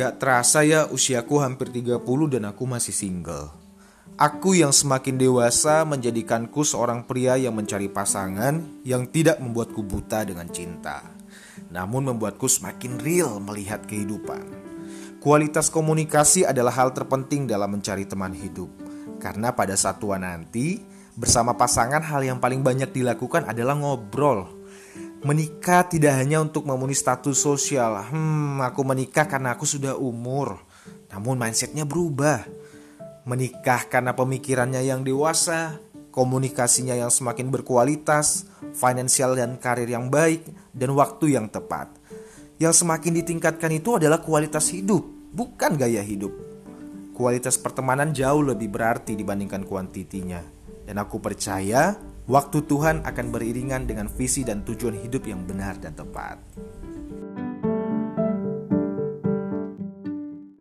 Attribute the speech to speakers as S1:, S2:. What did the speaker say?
S1: Gak terasa ya usiaku hampir 30 dan aku masih single. Aku yang semakin dewasa menjadikanku seorang pria yang mencari pasangan yang tidak membuatku buta dengan cinta. Namun membuatku semakin real melihat kehidupan. Kualitas komunikasi adalah hal terpenting dalam mencari teman hidup. Karena pada saat tua nanti, bersama pasangan hal yang paling banyak dilakukan adalah ngobrol Menikah tidak hanya untuk memenuhi status sosial. Hmm, aku menikah karena aku sudah umur. Namun mindsetnya berubah. Menikah karena pemikirannya yang dewasa, komunikasinya yang semakin berkualitas, finansial dan karir yang baik, dan waktu yang tepat. Yang semakin ditingkatkan itu adalah kualitas hidup, bukan gaya hidup. Kualitas pertemanan jauh lebih berarti dibandingkan kuantitinya. Dan aku percaya Waktu Tuhan akan beriringan dengan visi dan tujuan hidup yang benar dan tepat.